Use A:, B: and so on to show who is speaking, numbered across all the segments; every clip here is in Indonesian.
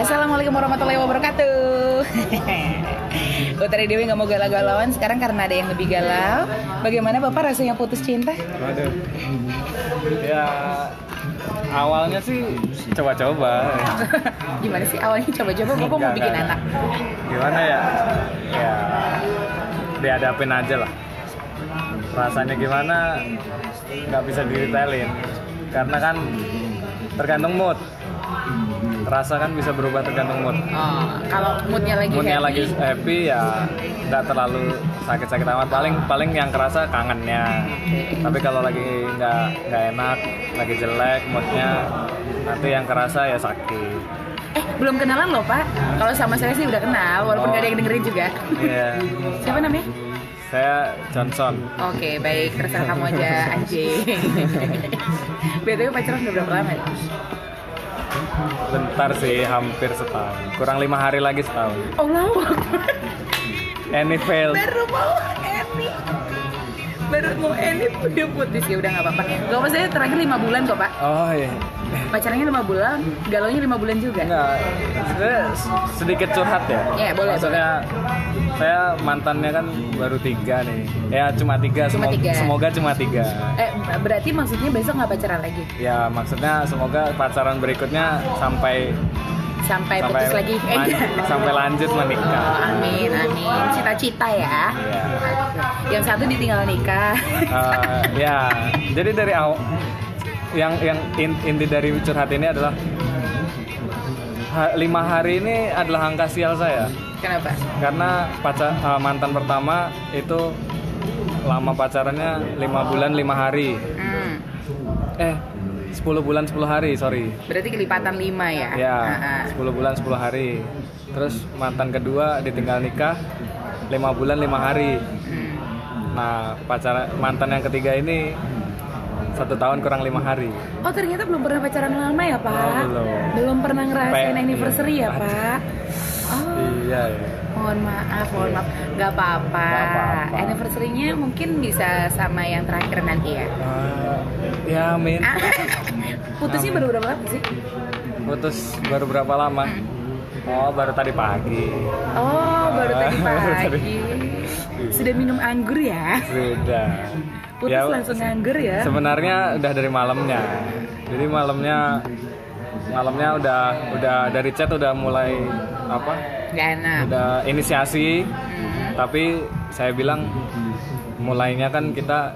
A: Assalamualaikum warahmatullahi wabarakatuh. Utari Dewi nggak mau galau-galauan sekarang karena ada yang lebih galau. Bagaimana Bapak rasanya putus cinta?
B: Waduh. Ya awalnya sih coba-coba.
A: Gimana sih awalnya coba-coba Bapak mau bikin anak?
B: Gimana ya? Ya dihadapin aja lah. Rasanya gimana nggak bisa didetailin. Karena kan tergantung mood. Rasa kan bisa berubah tergantung mood.
A: Oh, kalau moodnya lagi
B: Moodnya
A: happy,
B: lagi happy ya nggak terlalu sakit-sakit amat. Paling paling yang kerasa kangennya. Tapi kalau lagi nggak nggak enak, lagi jelek moodnya, nanti yang kerasa ya sakit.
A: eh belum kenalan loh Pak. Kalau sama saya sih udah kenal, walaupun
B: Oh.
A: nggak ada yang dengerin juga.
B: Iya.
A: Siapa namanya?
B: Saya Johnson.
A: Oke, baik. Terserah kamu aja, anjing. BTW pacaran udah berapa lama?
B: Bentar sih, hampir setahun. Kurang lima hari lagi setahun.
A: Oh, lama.
B: Any fail.
A: baru mau baru mau edit udah putus ya udah nggak apa-apa apa saya terakhir lima bulan kok pak
B: Oh iya.
A: pacarannya lima bulan galaunya lima bulan juga
B: Enggak, sebenarnya sedikit curhat ya.
A: Ya, boleh,
B: Maksudnya saya mantannya kan baru tiga nih. Ya cuma tiga.
A: Cuma
B: semoga,
A: tiga.
B: semoga cuma tiga.
A: eh berarti maksudnya besok nggak pacaran lagi
B: Ya maksudnya semoga pacaran berikutnya sampai
A: sampai, putus lagi.
B: sampai lanjut
A: Oh,
B: menikah.
A: amin amin. Cita-cita ya.
B: Iya.
A: yang satu ditinggal nikah.
B: Eh, ya, jadi dari awal yang yang in- inti dari curhat ini adalah ha- lima hari ini adalah angka sial saya.
A: Kenapa?
B: Karena pacar eh, mantan pertama itu lama pacarannya lima bulan lima hari.
A: Hmm.
B: eh 10 bulan 10 hari sorry
A: berarti kelipatan lima ya
B: ya
A: Ah, ah.
B: 10 bulan 10 hari terus mantan kedua ditinggal nikah lima bulan lima hari
A: Hmm.
B: nah pacar mantan yang ketiga ini satu tahun kurang lima hari
A: Oh ternyata belum pernah pacaran lama ya pak?
B: Oh, belum.
A: Belum pernah ngerasain
B: Pe-
A: anniversary
B: iya.
A: ya pak? Oh,
B: iya ya.
A: mohon maaf, mohon maaf, apa-apa.
B: Nggak apa-apa.
A: Anniversary-nya mungkin bisa sama yang terakhir nanti ya.
B: Ah, ya amin
A: Ah, Putusnya baru berapa lama sih?
B: putus baru berapa lama oh baru tadi pagi
A: Oh baru tadi
B: baru tadi.
A: pagi. Sudah minum anggur ya?
B: sudah
A: Putus
B: Ya,
A: langsung anggur ya?
B: sebenarnya udah dari malamnya jadi malamnya malamnya udah udah dari chat udah mulai apa
A: Gak enak.
B: udah inisiasi
A: Hmm.
B: tapi saya bilang mulainya kan kita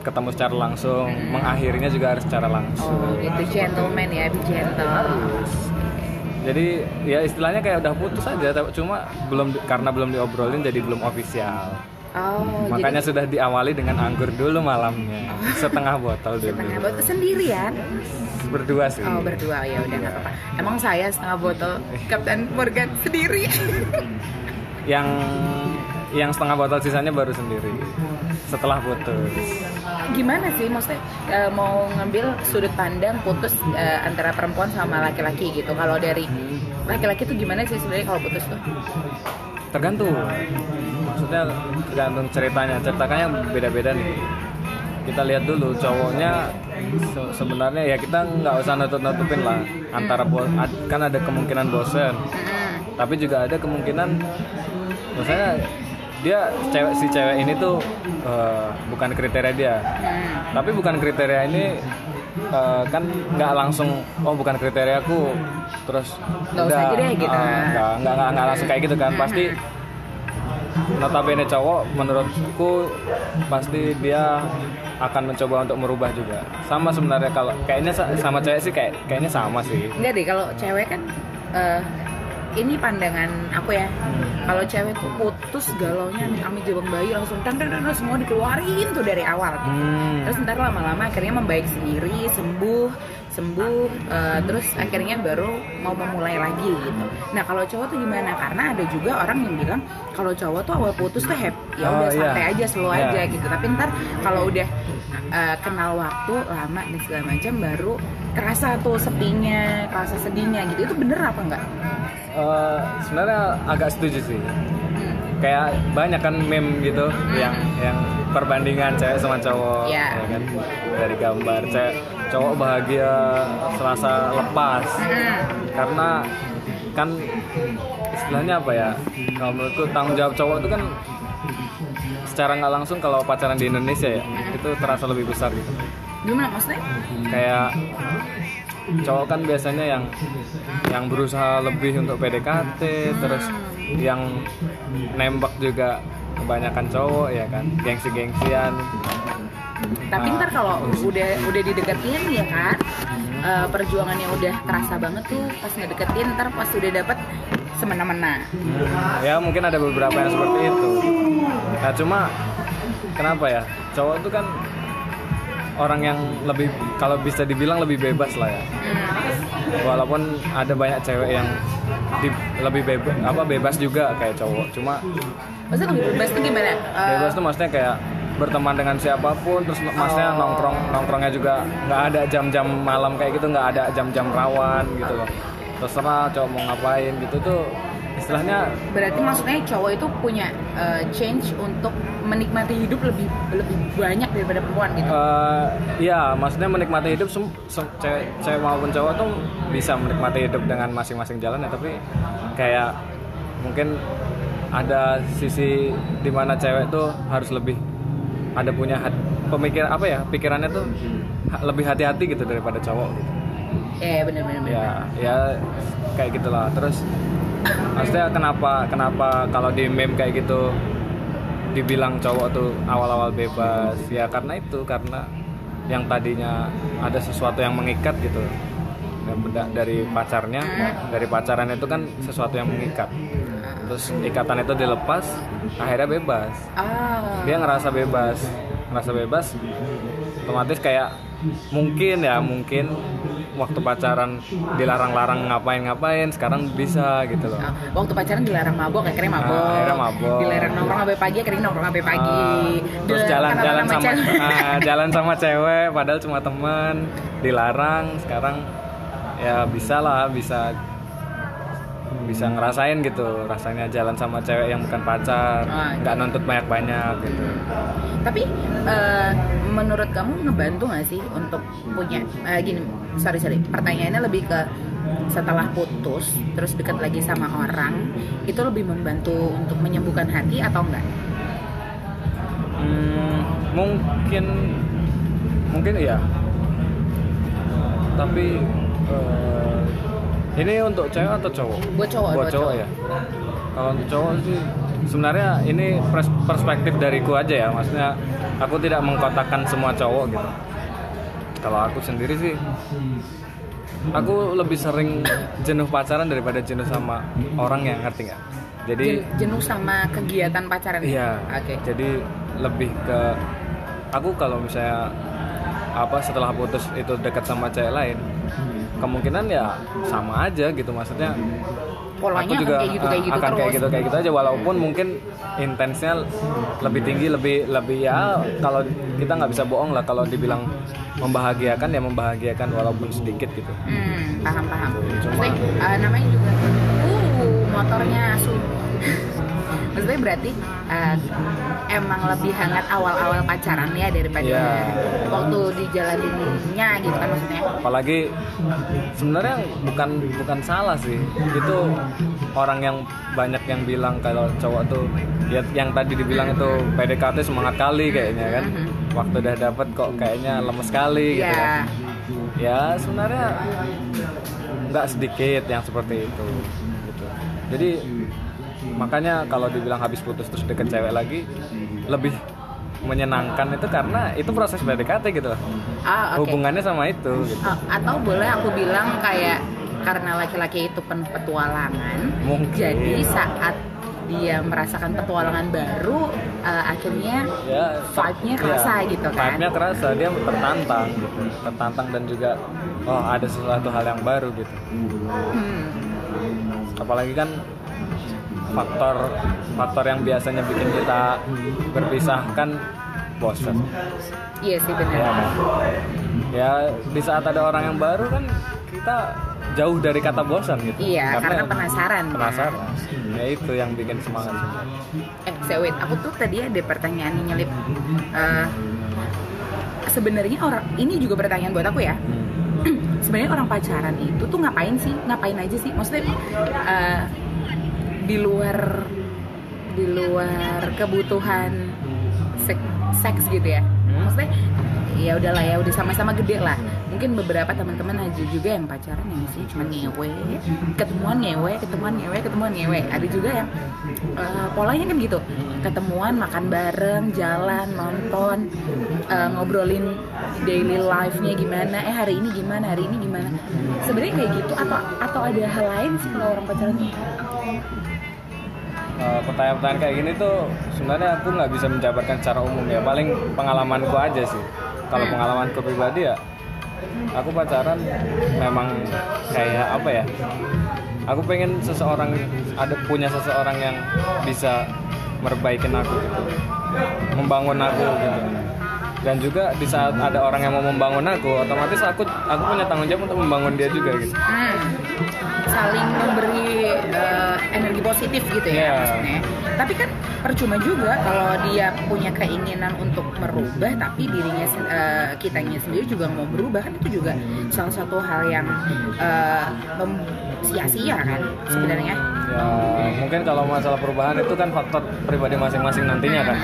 B: ketemu secara langsung mengakhirinya juga harus secara langsung.
A: Oh itu gentleman ya, be gentle.
B: jadi ya istilahnya kayak udah putus aja cuma belum karena belum diobrolin jadi belum ofisial
A: Oh,
B: makanya
A: jadi
B: sudah diawali dengan anggur dulu malamnya. Setengah botol dulu.
A: Setengah botol. Sendirian.
B: berdua sih.
A: Oh berdua. Ya udah nggak apa-apa. Emang saya setengah botol Captain Morgan sendiri.
B: yang yang setengah botol sisanya baru sendiri. Setelah putus.
A: Gimana sih maksudnya eh, mau ngambil sudut pandang putus eh, antara perempuan sama laki-laki gitu. Kalau dari laki-laki tuh gimana sih sebenarnya kalau putus tuh?
B: tergantung. Maksudnya tergantung ceritanya. Ceritanya beda-beda nih. Kita lihat dulu cowoknya se- sebenarnya ya kita nggak usah nutup-nutupin lah. Antara kan ada kemungkinan bosen. Tapi juga ada kemungkinan misalnya dia cewek si cewek ini tuh eh, bukan kriteria dia.
A: Hmm.
B: tapi bukan kriteria ini eh, kan nggak langsung oh bukan kriteriaku terus
A: Nggak usah aja deh, gitu.
B: eh, nggak nggak nggak nggak langsung kayak gitu kan. Pasti notabene cowok menurutku pasti dia akan mencoba untuk merubah juga. Sama sebenarnya kalau kayaknya sa- sama cewek sih kayak kayaknya sama sih.
A: Enggak deh kalau cewek kan eh, ini pandangan aku ya. Kalau cewek tuh putus galaunya amit jabang bayi langsung tang tang tang, semua dikeluarin tuh dari awal.
B: Hmm.
A: Terus ntar lama-lama akhirnya membaik sendiri, sembuh, sembuh, eh, terus akhirnya baru mau memulai lagi gitu. Nah kalau cowok tuh gimana? Karena ada juga orang yang bilang kalau cowok tuh awal putus tuh happy, ya
B: Oh,
A: udah
B: iya.
A: santai aja, slow
B: Iya.
A: aja gitu. Tapi ntar kalau udah eh, kenal waktu lama dan segala macam baru kerasa tuh sepinya, kerasa sedihnya gitu. Itu bener apa enggak?
B: Eh, sebenarnya agak setuju sih
A: Hmm.
B: kayak banyak kan meme gitu yang yang perbandingan cewek sama cowok
A: Iya.
B: ya kan dari gambar cewek cowok bahagia serasa lepas.
A: Hmm.
B: karena kan istilahnya apa ya? Kalau menurutku tanggung jawab cowok itu kan secara nggak langsung kalau pacaran di Indonesia ya itu terasa lebih besar gitu.
A: Gimana maksudnya
B: kayak cowok kan biasanya yang yang berusaha lebih untuk PDKT terus yang nembak juga kebanyakan cowok ya kan gengsi-gengsian
A: tapi ntar kalau udah udah dideketin ya kan? Eh, perjuangannya udah terasa banget tuh pas ngedeketin ntar pas udah dapet semena-mena.
B: Ya mungkin ada beberapa yang seperti itu. Nah cuma kenapa ya? Cowok itu kan orang yang lebih kalau bisa dibilang lebih bebas lah ya.
A: Hmm.
B: walaupun ada banyak cewek yang di- lebih bebas apa bebas juga kayak cowok. Cuma
A: maksudnya lebih bebas tuh gimana? Eh,
B: bebas tuh maksudnya kayak berteman dengan siapa pun terus maksudnya
A: Oh.
B: nongkrong nongkrongnya juga nggak ada jam-jam malam kayak gitu nggak ada jam-jam rawan gitu loh terserah cowok mau ngapain gitu tuh istilahnya
A: berarti maksudnya cowok itu punya eh, change untuk menikmati hidup lebih lebih banyak daripada perempuan gitu
B: eh ya maksudnya menikmati hidup sem- sem- cewek, cewek maupun cowok tuh bisa menikmati hidup dengan masing-masing jalan ya tapi kayak mungkin ada sisi di mana cewek tuh harus lebih ada punya hat- pemikir apa ya pikirannya tuh ha- lebih hati-hati gitu daripada cowok gitu.
A: eh bener-bener
B: ya ya kayak gitulah. Terus maksudnya kenapa kenapa kalau di meme kayak gitu dibilang cowok tuh awal-awal bebas? Ya karena itu karena yang tadinya ada sesuatu yang mengikat gitu. Beda- dari pacarnya dari pacaran itu kan sesuatu yang mengikat terus ikatan itu dilepas akhirnya bebas.
A: Ah.
B: Dia ngerasa bebas. Ngerasa bebas otomatis kayak mungkin ya mungkin waktu pacaran dilarang-larang ngapain-ngapain sekarang bisa gitu loh.
A: Ah, waktu pacaran dilarang mabok akhirnya mabok,
B: Ah, akhirnya mabok.
A: dilarang nongkrong sampai pagi akhirnya nongkrong sampai pagi.
B: Ah, terus jalan-jalan sama ah, jalan sama cewek padahal cuma teman. Dilarang sekarang ya bisa lah bisa bisa ngerasain gitu rasanya jalan sama cewek yang bukan pacar
A: Ah,
B: nggak nuntut banyak-banyak gitu.
A: Tapi eh, menurut kamu ngebantu nggak sih untuk punya eh, gini sorry sorry pertanyaannya lebih ke setelah putus terus dekat lagi sama orang itu lebih membantu untuk menyembuhkan hati atau enggak?
B: Hmm, mungkin mungkin iya. Tapi eh, ini untuk cewek atau cowok?
A: Buat cowok
B: buat cowok ya? Kalau untuk cowok sih sebenarnya ini pers- perspektif dariku aja ya. Maksudnya aku tidak mengkotakkan semua cowok gitu. Kalau aku sendiri sih aku lebih sering jenuh pacaran daripada jenuh sama orang yang ngerti nggak? Jadi
A: Jen- jenuh sama kegiatan pacaran
B: Iya.
A: oke.
B: Jadi lebih ke aku kalau misalnya apa setelah putus itu dekat sama cewek lain, kemungkinan ya sama aja gitu maksudnya.
A: polanya
B: aku juga
A: akan kayak gitu kayak
B: uh,
A: gitu
B: akan
A: terus
B: kayak gitu kayak gitu aja walaupun mungkin intensnya lebih tinggi lebih lebih ya kalau kita nggak bisa bohong lah kalau dibilang membahagiakan ya membahagiakan walaupun sedikit gitu.
A: Hmm, paham paham.
B: Cuma-
A: Maksudnya eh, namanya juga, uh, motornya asu. Maksudnya berarti eh, emang lebih hangat awal-awal pacaran ya daripada
B: Iya.
A: waktu dijalaninnya gitu kan maksudnya.
B: apalagi sebenarnya bukan bukan salah sih itu orang yang banyak yang bilang kalau cowok tuh ya yang tadi dibilang itu PDKT semangat kali kayaknya kan waktu udah dapet kok kayaknya lemes sekali gitu
A: Iya.
B: kan ya sebenarnya nggak sedikit yang seperti itu gitu. jadi makanya kalau dibilang habis putus terus deket cewek lagi lebih menyenangkan itu karena itu proses PDKT gitu
A: Ah, oke.
B: hubungannya sama itu gitu.
A: Ah, atau boleh aku bilang kayak karena laki-laki itu penuh petualangan,
B: Mungkin.
A: jadi saat dia merasakan petualangan baru, eh, akhirnya
B: ya
A: vibe-nya kerasa gitu kan.
B: vibe-nya kerasa dia tertantang gitu tertantang dan juga oh ada sesuatu hal yang baru gitu
A: Hmm.
B: apalagi kan faktor faktor yang biasanya bikin kita berpisah kan bosan
A: Iya sih benar.
B: ya kan ya di saat ada orang yang baru kan kita jauh dari kata bosan gitu
A: Iya, karena penasaran, kan?
B: penasaran ya itu yang bikin semangat.
A: Eh, saya wait, aku tuh tadi ada pertanyaan nih nyelip. Eh, Sebenarnya orang ini juga pertanyaan buat aku ya.
B: Hmm.
A: sebenarnya orang pacaran itu tuh ngapain sih ngapain aja sih maksudnya eh, di luar di luar kebutuhan sek- seks gitu ya.
B: Hmm.
A: maksudnya ya udahlah ya udah sama-sama gede lah. Mungkin beberapa teman-teman aja juga yang pacaran yang sih cuma ngewe ketemuan ngewe ketemuan ngewe ketemuan ngewe. Ada juga yang eh, polanya kan gitu. Ketemuan makan bareng jalan nonton eh, ngobrolin daily life-nya gimana eh hari ini gimana hari ini gimana. Sebenarnya kayak gitu atau atau ada hal lain sih kalau orang pacaran tuh
B: pertanyaan-pertanyaan kayak gini tuh sebenarnya aku nggak bisa menjabarkan secara umum ya. Paling pengalamanku aja sih. Kalau pengalamanku pribadi ya aku pacaran memang kayak apa ya? Aku pengen seseorang ada punya seseorang yang bisa merbaikin aku gitu. Membangun aku gitu. Dan juga di saat ada orang yang mau membangun aku otomatis aku aku punya tanggung jawab untuk membangun dia juga gitu.
A: Hmm. Saling memberi eh, energi positif gitu ya
B: Iya.
A: maksudnya. Tapi kan percuma juga kalau dia punya keinginan untuk merubah, tapi dirinya eh, kitanya sendiri juga mau berubah kan itu juga salah satu hal yang mem- sia-sia kan sebenarnya.
B: ya mungkin kalau masalah perubahan itu kan faktor pribadi masing-masing nantinya kan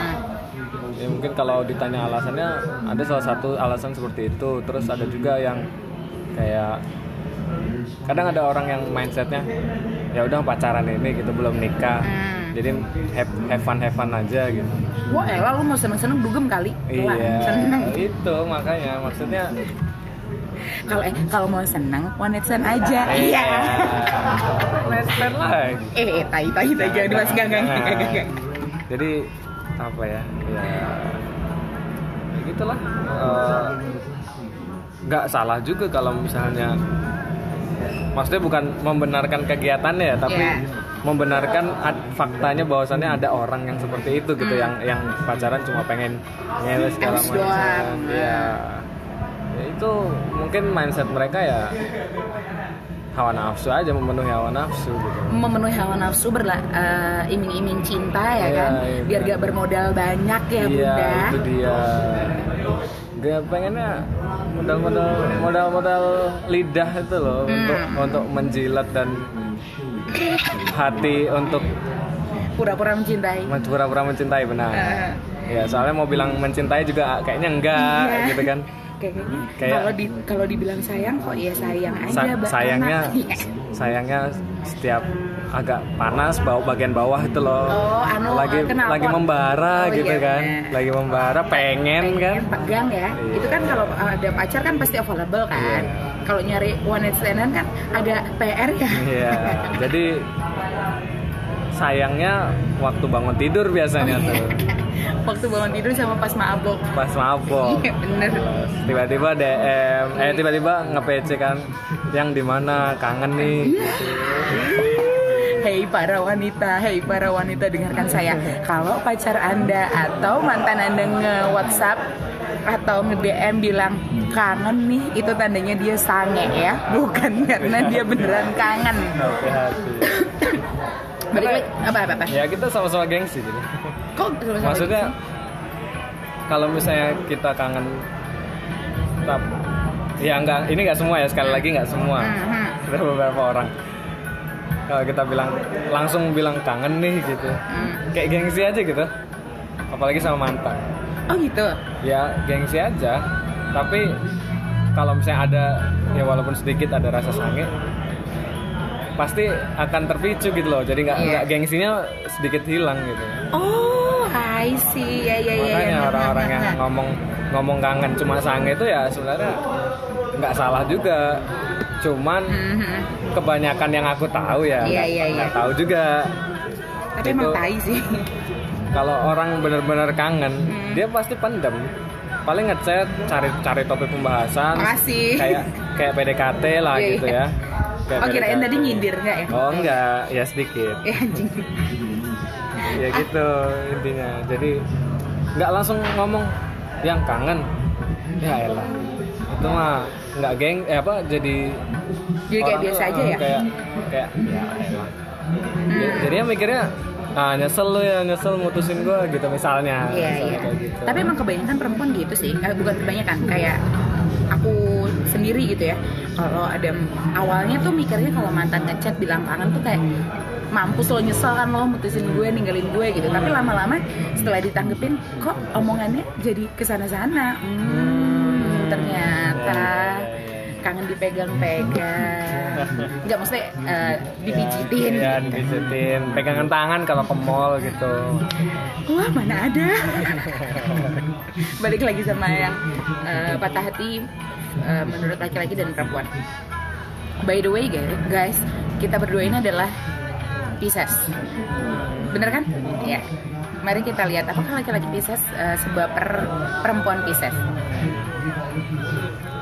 B: ya mungkin kalau ditanya alasannya ada salah satu alasan seperti itu terus ada juga yang kayak kadang ada orang yang mindsetnya ya udah pacaran ini gitu belum nikah
A: Hmm.
B: jadi have, have fun have fun aja gitu
A: Wah, elah lu mau seneng-seneng dugem kali.
B: Iya
A: seneng.
B: itu makanya maksudnya
A: Kalau eh kalau mau seneng, one night stand aja. Iya.
B: let's start lagi
A: Eh, eh, tai tai tai jangan mas gang gang
B: jadi apa ya ya, ya gitulah Eh, nggak salah juga kalau misalnya maksudnya bukan membenarkan kegiatannya ya tapi
A: Iya.
B: membenarkan ad- faktanya bahwasannya ada orang yang seperti itu gitu yang yang pacaran cuma pengen ngewe segala macam
A: doang.
B: ya ya itu mungkin mindset mereka ya hawa nafsu aja memenuhi hawa nafsu gitu.
A: Memenuhi hawa nafsu berla eh, iming-iming cinta ya
B: Iya,
A: kan?
B: iya,
A: biar gak bermodal banyak ya
B: iya
A: bunda.
B: itu dia gak pengennya modal-modal modal-modal lidah itu loh
A: Hmm.
B: untuk untuk menjilat dan hati untuk
A: pura-pura mencintai
B: pura-pura mencintai benar
A: Eh.
B: ya soalnya mau bilang mencintai juga kayaknya enggak
A: Iya.
B: gitu kan
A: kayaknya
B: Kayak-
A: kalau di kalau dibilang sayang kok ya sayang aja
B: Sa- sayangnya
A: Iya.
B: Sayangnya setiap agak panas bau bagian bawah itu loh.
A: Oh, anu,
B: lagi
A: kenapa?
B: lagi membara
A: Oh,
B: gitu
A: iya,
B: kan.
A: benar.
B: lagi membara pengen, kan.
A: pengen pegang ya.
B: Iya.
A: itu kan kalau ada pacar kan pasti available kan.
B: Iya.
A: kalau nyari one night stand kan ada PR ya.
B: Iya, jadi sayangnya waktu bangun tidur biasanya tuh
A: waktu bangun tidur sama pas mabok
B: pas mabok.
A: iya bener
B: Tiba-tiba DM, eh tiba-tiba nge-PC kan yang di mana kangen nih.
A: Hei para wanita, hei para wanita dengarkan saya. Kalau pacar Anda atau mantan Anda nge-WhatsApp atau nge-DM bilang kangen nih, itu tandanya dia sange ya, bukan karena dia beneran kangen. Balik apa apa apa.
B: Ya kita sama-sama gengsi jadi.
A: Kok
B: Maksudnya kalau misalnya kita kangen tetap ya enggak ini enggak semua ya sekali lagi enggak semua.
A: Mhm.
B: Ada beberapa orang kalau kita bilang langsung bilang kangen nih gitu.
A: Hmm.
B: Kayak gengsi aja gitu. Apalagi sama mantan.
A: Oh gitu.
B: ya gengsi aja tapi kalau misalnya ada ya walaupun sedikit ada rasa sange pasti akan terpicu gitu loh jadi nggak nggak gengsinya sedikit hilang gitu
A: Oh, I see. Ya ya ya.
B: makanya
A: ya.
B: orang-orang yang ngomong ngomong kangen cuma sange itu ya sebenarnya nggak salah juga cuman
A: Mhm.
B: kebanyakan yang aku tahu ya
A: Iya,
B: nggak
A: iya.
B: nggak tahu juga
A: Tapi emang
B: Itu-
A: tai sih.
B: kalau orang benar-benar kangen
A: Hmm.
B: dia pasti pendem paling ngechat cari cari topik pembahasan
A: Makasih.
B: kayak kayak PDKT lah
A: Iya,
B: gitu
A: iya.
B: ya Kayak
A: Oh kirain tadi nyindir nggak ya?
B: oh enggak ya sedikit
A: Eh anjing.
B: Ya gitu intinya jadi nggak langsung ngomong yang kangen ya elah itu mah nggak geng eh apa jadi
A: Jadi kayak biasa aja
B: eh,
A: ya?
B: kayak kayak ya elah
A: Hmm.
B: jadinya mikirnya ah nyesel lu ya nyesel mutusin gua gitu misalnya
A: Iya
B: Misalnya
A: iya.
B: kayak gitu.
A: Tapi emang kebanyakan perempuan gitu sih. Eh, bukan kebanyakan kayak sendiri gitu ya. Kalau ada awalnya tuh mikirnya kalau mantan ngechat bilang kangen tuh kayak mampus lo nyesel kan lo mutusin gue ninggalin gue gitu. Tapi lama-lama setelah ditanggepin kok omongannya jadi ke sana-sana hmm, ternyata kangen dipegang-pegang. Nggak maksudnya eh, dipijitin.
B: Ya dipijitin. Pegangan tangan kalau ke mall gitu.
A: Wah mana ada? Balik lagi sama yang eh, patah hati eh, menurut laki-laki dan perempuan. By the way guys, kita berdua ini adalah Pisces. Bener kan? Ya mari kita lihat apakah laki-laki Pisces eh, sebuah per- perempuan Pisces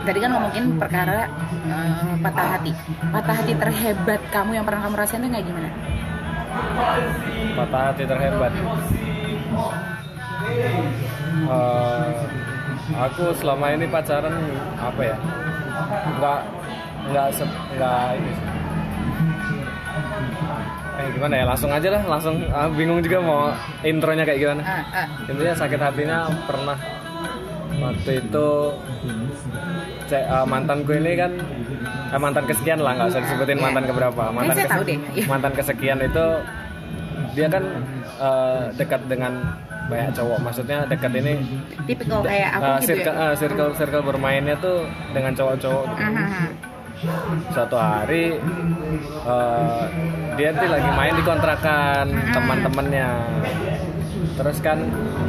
A: tadi kan ngomongin perkara eh, patah hati. Patah hati terhebat kamu yang pernah kamu rasain itu kayak gimana?
B: Patah hati terhebat. Eh, aku selama ini pacaran apa ya nggak nggak se- nggak ini eh gimana ya langsung aja lah langsung ah, bingung juga mau intronya kayak gimana.
A: Ah, ah.
B: intinya sakit hatinya pernah. Waktu itu ce- eh, mantanku ini kan eh, mantan kesekian lah nggak usah disebutin mantan keberapa mantan
A: saya tahu deh. Iya.
B: mantan kesekian itu dia kan eh, dekat dengan banyak cowok maksudnya dekat ini
A: tipikal kayak aku gitu
B: circle,
A: ya
B: eh, circle circle bermainnya tuh dengan cowok-cowok gitu.
A: Ah, ah.
B: suatu hari eh, dia tuh lagi main di kontrakan teman-temannya terus kan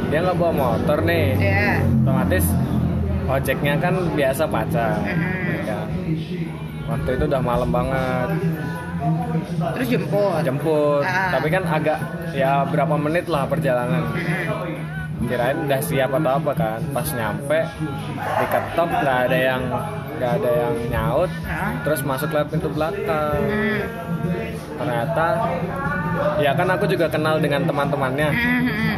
B: dia nggak bawa motor nih
A: Iya.
B: otomatis ojeknya kan biasa pacar
A: Mm-mm.
B: ya waktu itu udah malam banget
A: terus jemput
B: jemput
A: Ah.
B: tapi kan agak ya berapa menit lah perjalanan
A: Mm-mm.
B: kirain udah siap atau apa kan pas nyampe diketok nggak ada yang nggak ada yang nyaut
A: Ah.
B: terus masuk lewat pintu belakang
A: Mm.
B: ternyata ya kan aku juga kenal dengan teman-temannya
A: Mm-mm.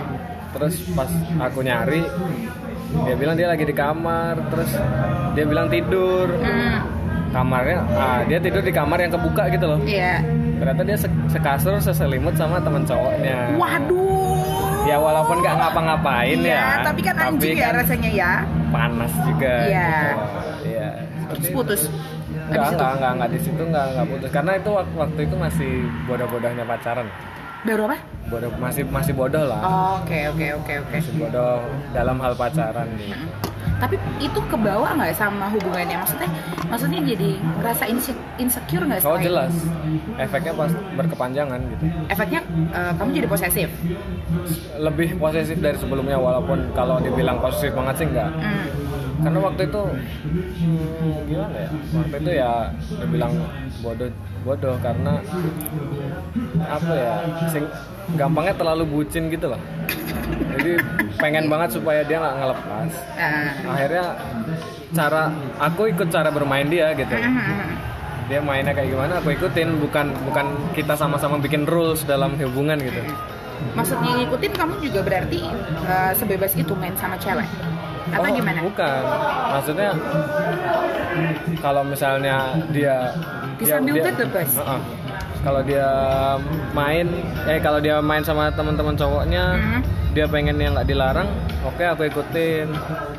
B: Terus pas aku nyari dia bilang dia lagi di kamar terus dia bilang tidur
A: Mm.
B: kamarnya ah, dia tidur di kamar yang kebuka gitu loh
A: Iya.
B: ternyata dia se- sekasur seselimut sama teman cowoknya
A: Waduh.
B: ya walaupun nggak ngapa-ngapain
A: Iya,
B: ya
A: tapi kan anjing ya
B: kan
A: rasanya ya.
B: panas juga
A: Iya.
B: gitu. iya
A: Terus putus.
B: Enggak, enggak, enggak, enggak di situ enggak, enggak putus karena itu waktu, waktu itu masih bodoh-bodohnya pacaran.
A: Baru apa?
B: Bodoh masih masih bodoh lah.
A: Oke, oke, oke, oke.
B: Masih bodoh dalam hal pacaran gitu.
A: Tapi itu kebawa nggak sama hubungannya? Maksudnya, maksudnya jadi inse- insecure nggak?
B: Oh
A: setelah itu?
B: jelas. Efeknya pas berkepanjangan gitu.
A: Efeknya eh, kamu jadi posesif.
B: Lebih posesif dari sebelumnya walaupun kalau dibilang posesif banget sih enggak.
A: Hmm.
B: Karena waktu itu hmm, gimana ya? Waktu itu ya dibilang bodoh bodoh karena apa ya? Sing, gampangnya terlalu bucin gitu loh. Jadi pengen banget supaya dia nggak ngelepas.
A: Ah.
B: akhirnya cara aku ikut cara bermain dia gitu
A: Hmm.
B: dia mainnya kayak gimana aku ikutin bukan bukan kita sama-sama bikin rules dalam hubungan gitu
A: Maksudnya ngikutin kamu juga berarti eh, sebebas itu main sama cewek? Atau
B: Oh,
A: gimana?
B: bukan maksudnya kalau misalnya dia
A: Bisa
B: dia- dia-
A: the best.
B: Heeh. Kalau dia main eh kalau dia main sama teman-teman cowoknya
A: Hmm.
B: dia pengen yang nggak dilarang oke aku ikutin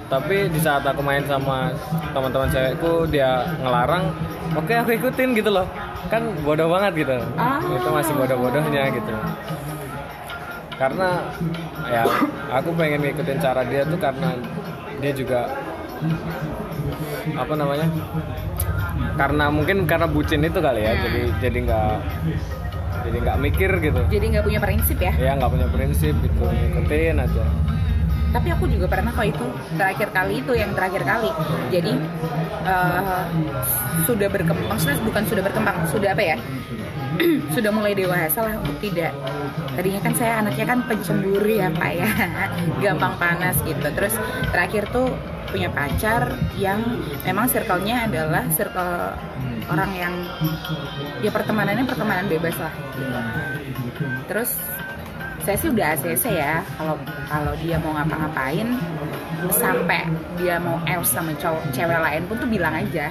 B: tapi di saat aku main sama teman-teman cewekku dia ngelarang oke aku ikutin gitu loh kan bodoh banget gitu
A: Ah.
B: itu masih bodoh-bodohnya gitu karena ya aku pengen ngikutin cara dia tuh karena dia juga apa namanya karena mungkin karena bucin itu kali ya jadi jadi nggak jadi nggak mikir gitu
A: Jadi nggak punya prinsip ya?
B: ya nggak punya prinsip gitu ngikutin aja
A: Tapi aku juga pernah kok itu terakhir kali itu yang terakhir kali. Jadi eh, sudah berkembang, maksudnya bukan sudah berkembang, sudah apa ya? sudah mulai dewasa lah untuk tidak. Tadinya kan saya anaknya kan pencemburu ya pak ya, gampang panas gitu. Terus terakhir tuh punya pacar yang memang circle-nya adalah circle orang yang ya pertemanannya pertemanan bebas lah. Terus saya sih udah ACC ya kalau kalau dia mau ngapa-ngapain sampai dia mau els sama cowok cewek lain pun tuh bilang aja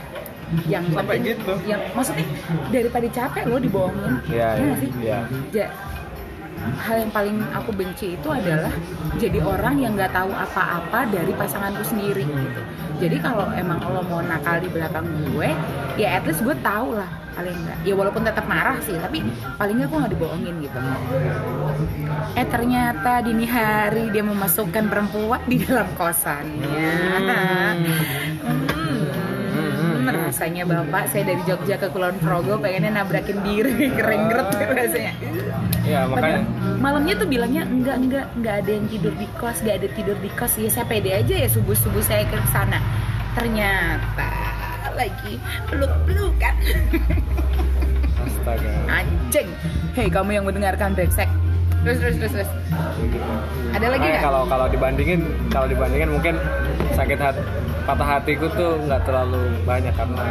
A: yang
B: Sampai
A: penting-
B: gitu?
A: yang maksudnya daripada capek lo dibohongin
B: Iya,
A: nggak
B: iya,
A: sih
B: iya.
A: Ja- hal yang paling aku benci itu adalah jadi orang yang nggak tahu apa-apa dari pasanganku sendiri gitu. Jadi kalau emang lo mau nakal di belakang gue ya at least gue tahu lah paling enggak ya walaupun tetap marah sih tapi paling nggak gue nggak dibohongin gitu. Eh ternyata dini hari dia memasukkan perempuan di dalam kosannya. Hmm, rasanya bapak saya dari Jogja ke Kulon Progo pengennya nabrakin diri kerenggret rasanya
B: ya makanya
A: Padahal malamnya tuh bilangnya enggak enggak enggak ada yang tidur di kos enggak ada tidur di kos ya saya pede aja ya subuh subuh saya ke sana. Ternyata lagi peluk pelukan
B: astaga.
A: Anjing. Hei kamu yang mendengarkan brengsek. Terus terus terus terus. Ada lagi nggak?
B: kalau kalau dibandingin kalau dibandingin mungkin sakit hati patah hatiku tuh nggak terlalu banyak karena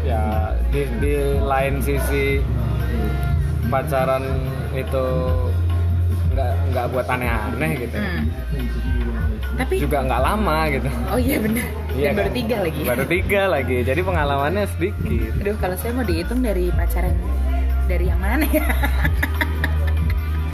B: ya di, di lain sisi pacaran itu nggak nggak buat aneh-aneh gitu.
A: Hmm. tapi
B: juga nggak lama gitu.
A: Oh iya benar
B: Iya
A: dan baru
B: kan?
A: tiga lagi.
B: Baru tiga lagi. Jadi pengalamannya sedikit.
A: Aduh kalau saya mau dihitung dari pacaran dari yang mana ya